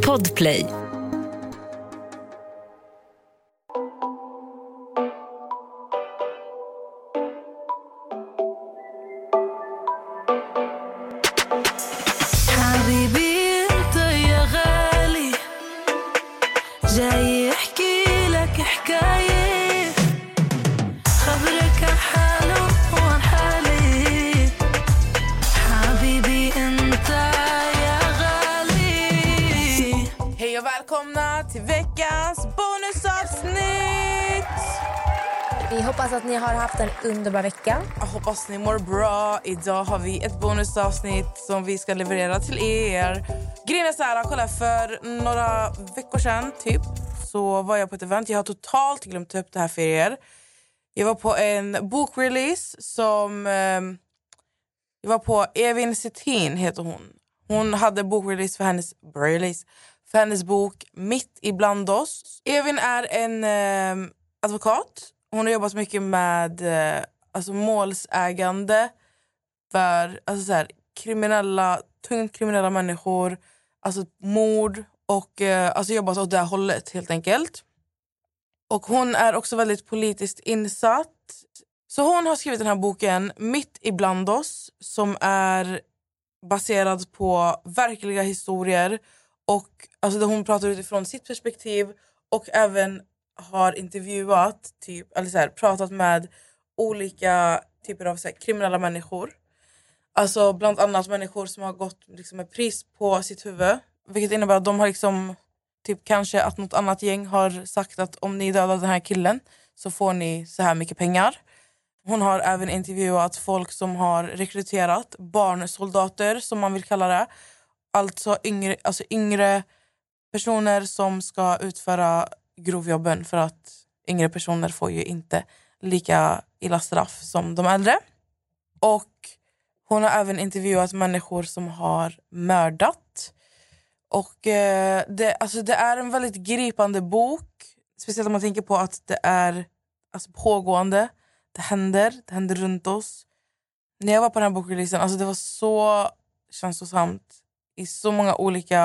Podplay. Hej och välkomna till veckans bonusavsnitt! Vi hoppas att ni har haft en underbar vecka. Jag hoppas ni mår bra. Idag har vi ett bonusavsnitt som vi ska leverera till er. Grejen är så här, kolla för några veckor sedan typ så var jag på ett event. Jag har totalt glömt ta upp det här för er. Jag var på en bokrelease som... Eh, jag var på Evin Cetin heter hon. Hon hade bokrelease för hennes release för hennes bok Mitt ibland oss. Evin är en eh, advokat. Hon har jobbat mycket med eh, alltså målsägande för alltså så här, kriminella, tungt kriminella människor, alltså mord och eh, alltså jobbat åt det här hållet helt enkelt. Och hon är också väldigt politiskt insatt. Så hon har skrivit den här boken Mitt ibland oss som är baserad på verkliga historier och alltså hon pratar utifrån sitt perspektiv och även har intervjuat, typ, eller så här, pratat med olika typer av så här, kriminella människor. Alltså bland annat människor som har gått liksom, med pris på sitt huvud. Vilket innebär att de har liksom, typ kanske att något annat gäng har sagt att om ni dödar den här killen så får ni så här mycket pengar. Hon har även intervjuat folk som har rekryterat barnsoldater som man vill kalla det. Alltså yngre, alltså yngre personer som ska utföra grovjobben för att yngre personer får ju inte lika illa straff som de äldre. Och hon har även intervjuat människor som har mördat. Och eh, det, alltså det är en väldigt gripande bok. Speciellt om man tänker på att det är alltså, pågående. Det händer, det händer runt oss. När jag var på den här bokreleasen, liksom, alltså det var så känslosamt i så många olika...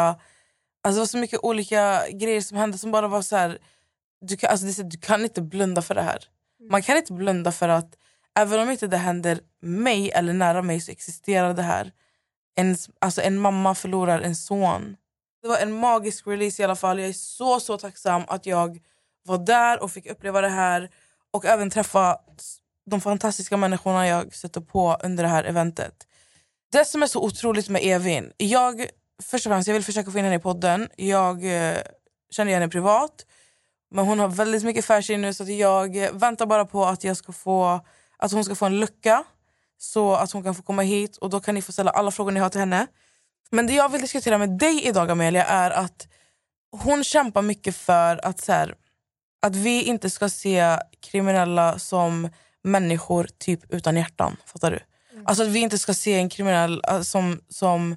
Alltså det var så mycket olika grejer som hände som bara var så här... Du kan, alltså du kan inte blunda för det här. Man kan inte blunda för att även om inte det händer mig eller nära mig så existerar det här. En, alltså en mamma förlorar en son. Det var en magisk release i alla fall. Jag är så så tacksam att jag var där och fick uppleva det här och även träffa de fantastiska människorna jag stötte på under det här eventet. Det som är så otroligt med Evin, jag, först och främst, jag vill försöka få in henne i podden. Jag eh, känner henne privat, men hon har väldigt mycket för sig nu så att jag eh, väntar bara på att, jag ska få, att hon ska få en lucka så att hon kan få komma hit och då kan ni få ställa alla frågor ni har till henne. Men det jag vill diskutera med dig idag Amelia är att hon kämpar mycket för att, så här, att vi inte ska se kriminella som människor typ utan hjärtan. Fattar du? Alltså att vi inte ska se en kriminell äh, som, som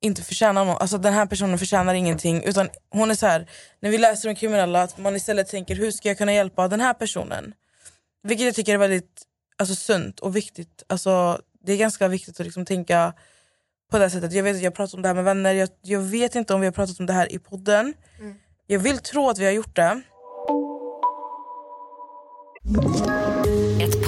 inte förtjänar något. Alltså den här personen förtjänar ingenting. Utan hon är så här, när vi läser om kriminella, att man istället tänker hur ska jag kunna hjälpa den här personen? Vilket jag tycker är väldigt alltså, sunt och viktigt. Alltså, det är ganska viktigt att liksom tänka på det sättet. Jag vet att jag har pratat om det här med vänner. Jag, jag vet inte om vi har pratat om det här i podden. Jag vill tro att vi har gjort det.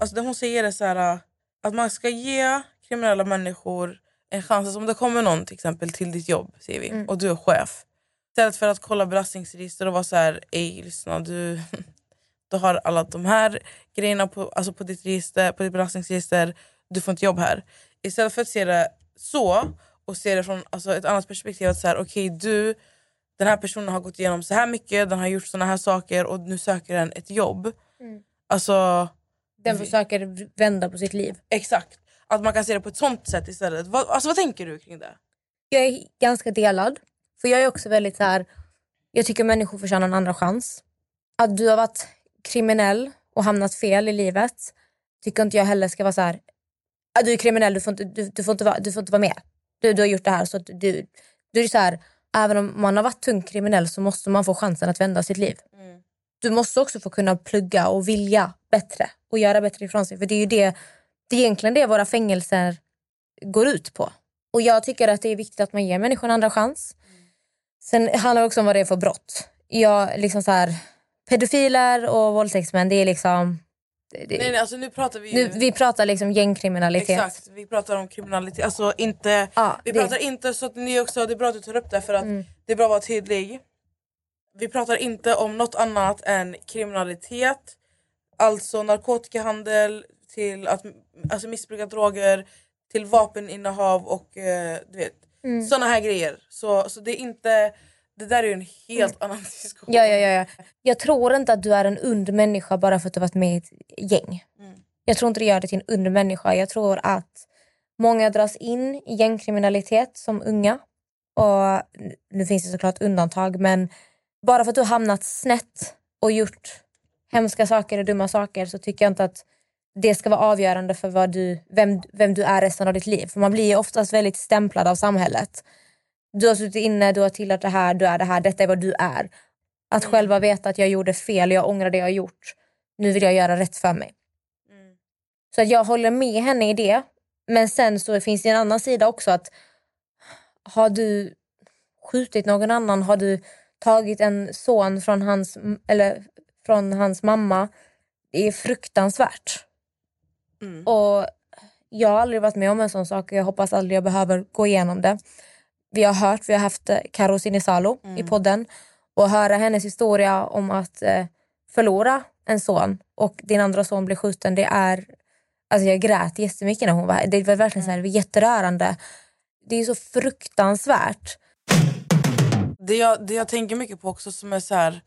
Alltså det hon säger är så här, äh, att man ska ge kriminella människor en chans. Alltså om det kommer någon till exempel till ditt jobb säger vi, och du är chef. Istället för att kolla belastningsregister och vara så här, ej lyssna du, du har alla de här grejerna på, alltså på, ditt register, på ditt belastningsregister, du får inte jobb här. Istället för att se det så och se det från alltså, ett annat perspektiv. att så här, okej du, den här personen har gått igenom så här mycket, den har gjort såna här saker och nu söker den ett jobb. Alltså Den försöker vända på sitt liv. Exakt. Att man kan se det på ett sånt sätt istället. Vad, alltså, vad tänker du kring det? Jag är ganska delad. För jag är också väldigt så här. jag tycker människor förtjänar en andra chans. Att du har varit kriminell och hamnat fel i livet tycker inte jag heller ska vara så här. "Ah, du är kriminell, du får inte, du, du får inte, vara, du får inte vara med. Du, du har gjort det här. Så att du, du är så här, även om man har varit tungt kriminell så måste man få chansen att vända sitt liv. Du måste också få kunna plugga och vilja bättre och göra bättre ifrån sig. För det är ju det, det är egentligen det våra fängelser går ut på. Och jag tycker att det är viktigt att man ger människor en andra chans. Sen handlar det också om vad det är för brott. Jag, liksom så här, pedofiler och våldtäktsmän, det är liksom... Det, det, Nej, nej, alltså nu pratar vi ju... nu, vi pratar liksom gängkriminalitet. Exakt, vi pratar om kriminalitet. Alltså inte, Ja, vi det- pratar inte så att ni också, det är bra att du tar upp det för att Mm. det är bra att vara tydlig. Vi pratar inte om något annat än kriminalitet. Alltså narkotikahandel till att alltså missbruka droger till vapeninnehav och eh, du vet Mm. såna här grejer. Så, så det är inte, det där är ju en helt annan diskussion. Ja, ja, ja, ja. Jag tror inte att du är en ond människa bara för att du varit med i ett gäng. Jag tror inte det gör dig till en ond människa. Jag tror att många dras in i gängkriminalitet som unga. Och nu finns det såklart undantag men bara för att du har hamnat snett och gjort hemska saker och dumma saker så tycker jag inte att det ska vara avgörande för vad du, vem, vem du är resten av ditt liv. För man blir ju oftast väldigt stämplad av samhället. Du har suttit inne, du har tillhört det här, du är det här, detta är vad du är. Att själva veta att jag gjorde fel, jag ångrar det jag har gjort. Nu vill jag göra rätt för mig. Så att jag håller med henne i det. Men sen så finns det en annan sida också att har du skjutit någon annan, har du tagit en son från hans, eller från hans mamma, det är fruktansvärt. Och jag har aldrig varit med om en sån sak och jag hoppas aldrig jag behöver gå igenom det. Vi har hört, vi har haft eh, Karo Sinisalo i podden och höra hennes historia om att eh, förlora en son och din andra son blir skjuten, det är... Alltså jag grät jättemycket när hon var här. Det var verkligen så här, det var jätterörande. Det är så fruktansvärt. det, jag, det jag tänker mycket på också som är så, här,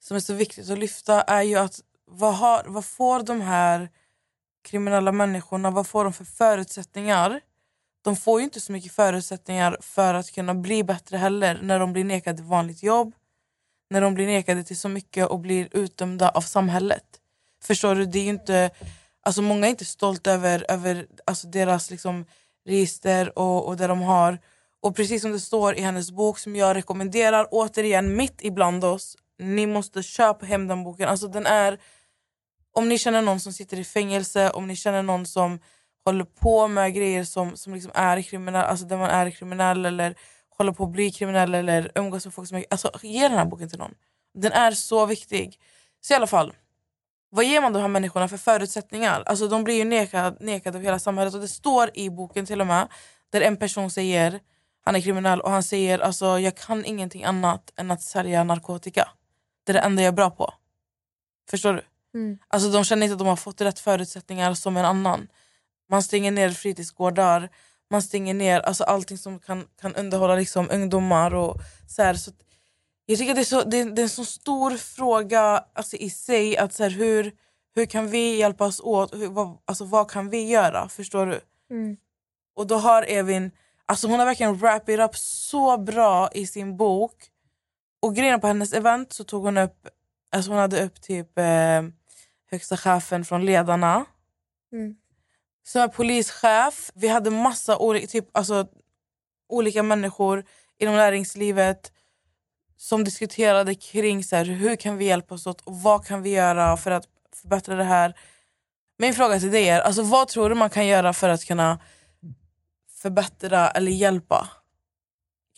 som är så viktigt att lyfta är ju att vad, har, vad får de här kriminella människorna vad får de för förutsättningar? De får ju inte så mycket förutsättningar för att kunna bli bättre heller när de blir nekade vanligt jobb när de blir nekade till så mycket och blir utdömda av samhället. Förstår du? Det är ju inte, alltså många är inte stolta över, över alltså deras liksom, register och, och det de har. Och precis som det står i hennes bok som jag rekommenderar återigen mitt ibland oss. Ni måste köpa hem den boken. Alltså den är, om ni känner någon som sitter i fängelse, om ni känner någon som håller på med grejer som, som liksom är kriminell, alltså där man är kriminell eller håller på att bli kriminell eller umgås med folk som är... Alltså ge den här boken till någon. Den är så viktig. Så i alla fall, vad ger man de här människorna för förutsättningar? Alltså de blir ju nekade, nekade av hela samhället och det står i boken till och med där en person säger, han är kriminell och han säger alltså jag kan ingenting annat än att sälja narkotika. Det är det enda jag är bra på. Förstår du? Alltså de känner inte att de har fått rätt förutsättningar som en annan. Man stänger ner fritidsgårdar, man stänger ner alltså allting som kan, kan underhålla liksom ungdomar. Och så här, så jag tycker det är, så, det, är, det är en så stor fråga alltså, i sig. att så här, hur, hur kan vi hjälpas åt? Hur, vad, alltså, vad kan vi göra? Förstår du? Och då har Evin, alltså hon har verkligen wrap it up så bra i sin bok. Och grejen på hennes event så tog hon upp, alltså hon hade upp typ eh, högsta chefen från ledarna. Som är polischef. Vi hade massa olika, typ, alltså, olika människor inom näringslivet som diskuterade kring så här, hur kan vi hjälpas åt och vad kan vi göra för att förbättra det här. Min fråga till dig är, alltså, vad tror du man kan göra för att kunna förbättra eller hjälpa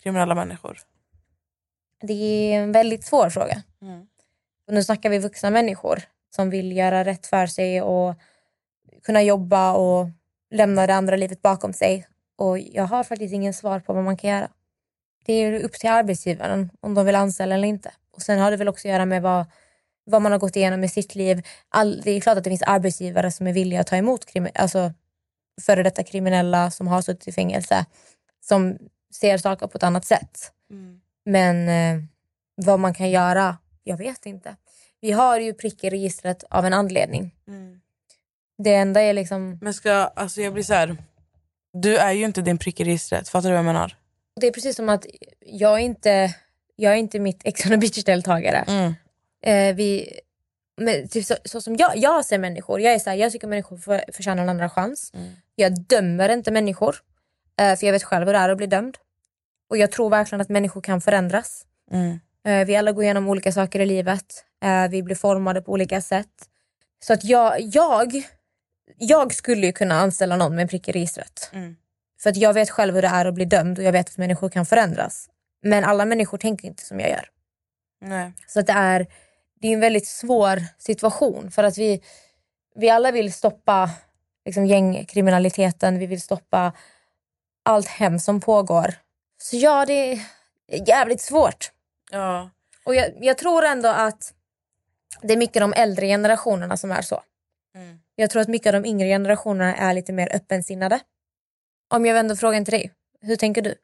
kriminella människor? Det är en väldigt svår fråga. Och nu snackar vi vuxna människor som vill göra rätt för sig och kunna jobba och lämna det andra livet bakom sig. Och jag har faktiskt ingen svar på vad man kan göra. Det är upp till arbetsgivaren om de vill anställa eller inte. Och Sen har det väl också att göra med vad, vad man har gått igenom i sitt liv. All, det är klart att det finns arbetsgivare som är villiga att ta emot krimi, alltså före detta kriminella som har suttit i fängelse som ser saker på ett annat sätt. Men eh, vad man kan göra, jag vet inte. Vi har ju prick i registret av en anledning. Det enda är liksom... Men ska, alltså jag blir så här. Du är ju inte din prick i registret, fattar du vad jag menar? Det är precis som att jag är inte, jag är inte mitt Ex on the beach-deltagare. Mm. Eh, vi, men typ så, så som jag, jag ser människor, jag är så här, jag tycker människor för, förtjänar en andra chans. Mm. Jag dömer inte människor, eh, för jag vet själv hur det är att bli dömd. Och jag tror verkligen att människor kan förändras. Mm. Eh, vi alla går igenom olika saker i livet. Eh, vi blir formade på olika sätt. Så att jag, jag, jag skulle ju kunna anställa någon med en prick i registret. Mm. För att jag vet själv hur det är att bli dömd och jag vet att människor kan förändras. Men alla människor tänker inte som jag gör. Nej. Så att det är, det är en väldigt svår situation för att vi, vi alla vill stoppa liksom, gängkriminaliteten, vi vill stoppa allt hemskt som pågår. Så ja, det är jävligt svårt. Ja. Och jag, jag tror ändå att det är mycket de äldre generationerna som är så. Mm. Jag tror att mycket av de yngre generationerna är lite mer öppensinnade. Om jag vänder frågan till dig, hur tänker du?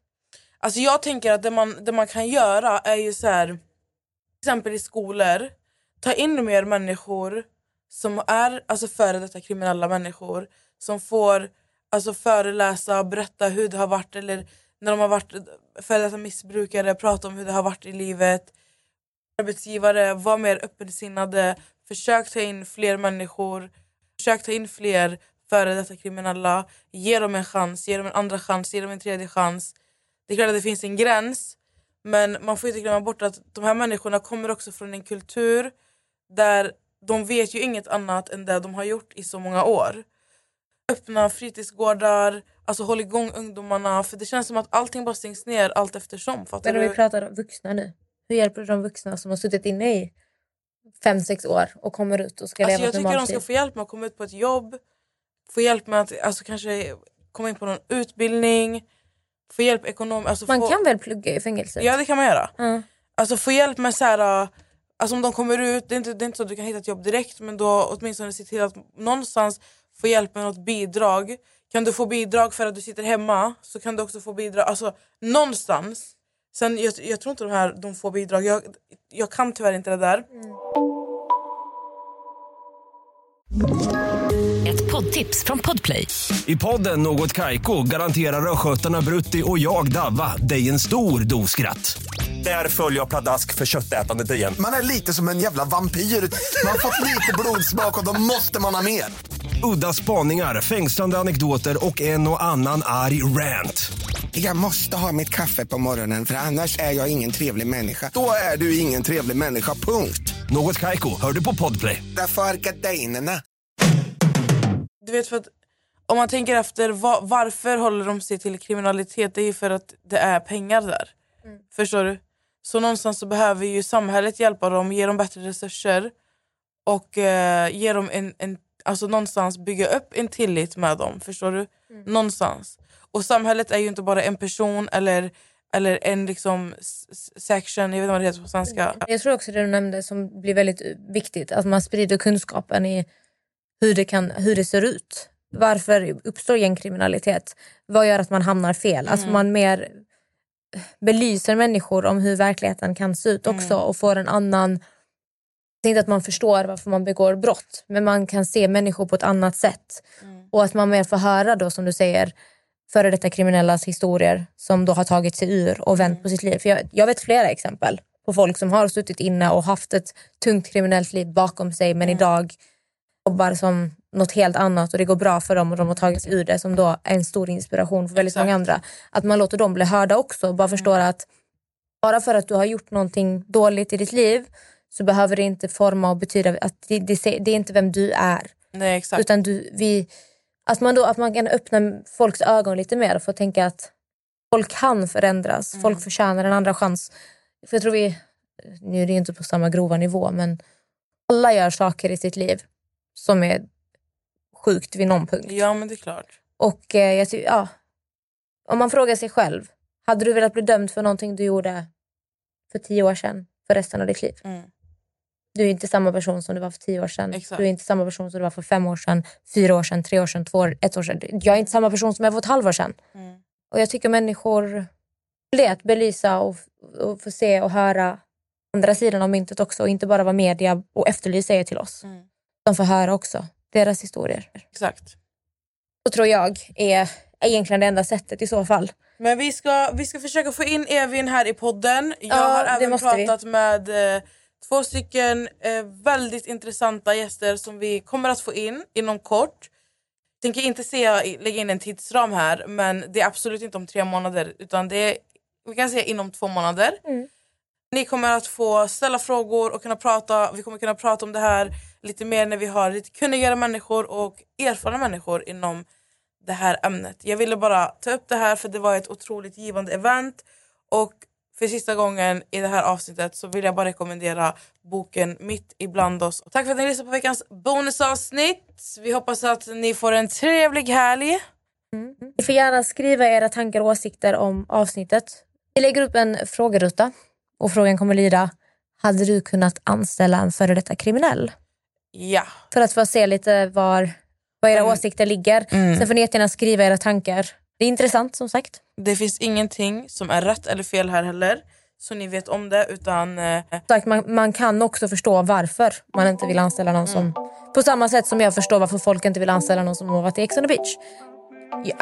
Alltså jag tänker att det man, det man kan göra är ju så här, till exempel i skolor, ta in mer människor som är alltså före detta kriminella människor som får alltså föreläsa och berätta hur det har varit eller när de har varit före detta missbrukare, prata om hur det har varit i livet. Arbetsgivare, var mer öppensinnade, försök ta in fler människor, försök ta in fler före detta kriminella, ge dem en chans, ge dem en andra chans, ge dem en tredje chans. Det är klart att det finns en gräns men man får inte glömma bort att de här människorna kommer också från en kultur där de vet ju inget annat än det de har gjort i så många år. Öppna fritidsgårdar, alltså håll igång ungdomarna för det känns som att allting bara stängs ner allt eftersom. Fattar Men om vi pratar om vuxna nu. Hur hjälper du de vuxna som har suttit inne i fem, sex år och kommer ut och ska Alltså leva jag ett tycker de normalt ska få hjälp med att komma ut på ett jobb, få hjälp med att alltså, kanske komma in på någon utbildning, få hjälp ekonomiskt. Alltså, Man få... kan väl plugga i fängelset? Ja det kan man göra. Ja. Alltså få hjälp med så här, alltså om de kommer ut, det är, inte, det är inte så att du kan hitta ett jobb direkt men då åtminstone se till att någonstans få hjälp med något bidrag. Kan du få bidrag för att du sitter hemma så kan du också få bidrag, alltså någonstans. Sen jag, jag tror inte de här de får bidrag, jag, jag kan tyvärr inte det där. Ett poddtips från Podplay. I podden Något Kaiko garanterar östgötarna Brutti och jag, Davva, dig en stor dos skratt. Där följer jag pladask för köttätandet igen. Man är lite som en jävla vampyr. Man har fått lite blodsmak och då måste man ha mer. Udda spaningar, fängslande anekdoter och en och annan arg rant. Jag måste ha mitt kaffe på morgonen för annars är jag ingen trevlig människa. Då är du ingen trevlig människa, punkt. Något Kaiko, hör du på Podplay. Därför är gardinerna. Du vet för att om man tänker efter va- varför håller de sig till kriminalitet det är ju för att det är pengar där. Förstår du? Så någonstans så behöver ju samhället hjälpa dem, ge dem bättre resurser och eh, ge dem en, en, alltså någonstans bygga upp en tillit med dem. Förstår du? Någonstans. Och samhället är ju inte bara en person eller, eller en liksom section, jag vet inte vad det heter på svenska. Jag tror också det du nämnde som blir väldigt viktigt, att man sprider kunskapen i hur det, kan, hur det ser ut. Varför uppstår gängkriminalitet? Vad gör att man hamnar fel? Alltså man mer belyser människor om hur verkligheten kan se ut också och får en annan... Det är inte att man förstår varför man begår brott, men man kan se människor på ett annat sätt. Och att man mer får höra då, som du säger, före detta kriminellas historier som då har tagit sig ur och vänt på sitt liv. För jag, jag vet flera exempel på folk som har suttit inne och haft ett tungt kriminellt liv bakom sig men idag jobbar som något helt annat och det går bra för dem och de har tagit sig ur det som då är en stor inspiration för väldigt Exakt. många andra. Att man låter dem bli hörda också och bara förstår att bara för att du har gjort någonting dåligt i ditt liv så behöver det inte forma och betyda att det, det, det är inte vem du är. Nej exakt. Utan du, vi, att, man då, att man kan öppna folks ögon lite mer och få tänka att folk kan förändras. Mm. Folk förtjänar en andra chans. För jag tror vi, nu är det inte på samma grova nivå, men alla gör saker i sitt liv som är sjukt vid någon punkt. Ja men det är klart. Och eh, jag ja, om man frågar sig själv, hade du velat bli dömd för någonting du gjorde för tio år sedan för resten av ditt liv? Mm. Du är inte samma person som du var för tio år sedan. Exakt. Du är inte samma person som du var för fem år sedan, fyra år sedan, tre år sedan, två år, ett år sedan. Jag är inte samma person som jag var för ett halvår sedan. Mm. Och jag tycker människor det att belysa och, och få se och höra andra sidan av myntet också och inte bara vad media och Efterlyst säger till oss. Mm. De får höra också deras historier. Exakt. Så tror jag är, är egentligen det enda sättet i så fall. Men vi ska, vi ska försöka få in Evin här i podden. Jag Ja, har även måste vi. pratat med eh, två stycken eh, väldigt intressanta gäster som vi kommer att få in inom kort. tänker inte säga, lägga in en tidsram här men det är absolut inte om tre månader utan det är, vi kan säga inom två månader. Mm. Ni kommer att få ställa frågor och kunna prata. Vi kommer kunna prata om det här lite mer när vi har lite kunnigare människor och erfarna människor inom det här ämnet. Jag ville bara ta upp det här för det var ett otroligt givande event och för sista gången i det här avsnittet så vill jag bara rekommendera boken Mitt ibland oss. Tack för att ni lyssnade på veckans bonusavsnitt. Vi hoppas att ni får en trevlig helg. Ni får gärna skriva era tankar och åsikter om avsnittet. Vi lägger upp en frågeruta och frågan kommer lyda Hade du kunnat anställa en före detta kriminell? Ja. För att få se lite var, var era åsikter ligger. Mm. Sen får ni jättegärna skriva era tankar. Det är intressant som sagt. Det finns ingenting som är rätt eller fel här heller. Så ni vet om det. Utan eh, Sagt, man, man kan också förstå varför man inte vill anställa någon som... På samma sätt som jag förstår varför folk inte vill anställa någon som har varit i Ex on the beach.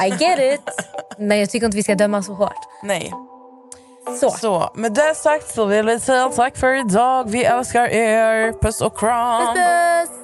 I get it. Men jag tycker inte vi ska döma så hårt. nej. Så. Så med det sagt så vill vi säga tack för idag. Vi älskar er. Puss och kram. Puss!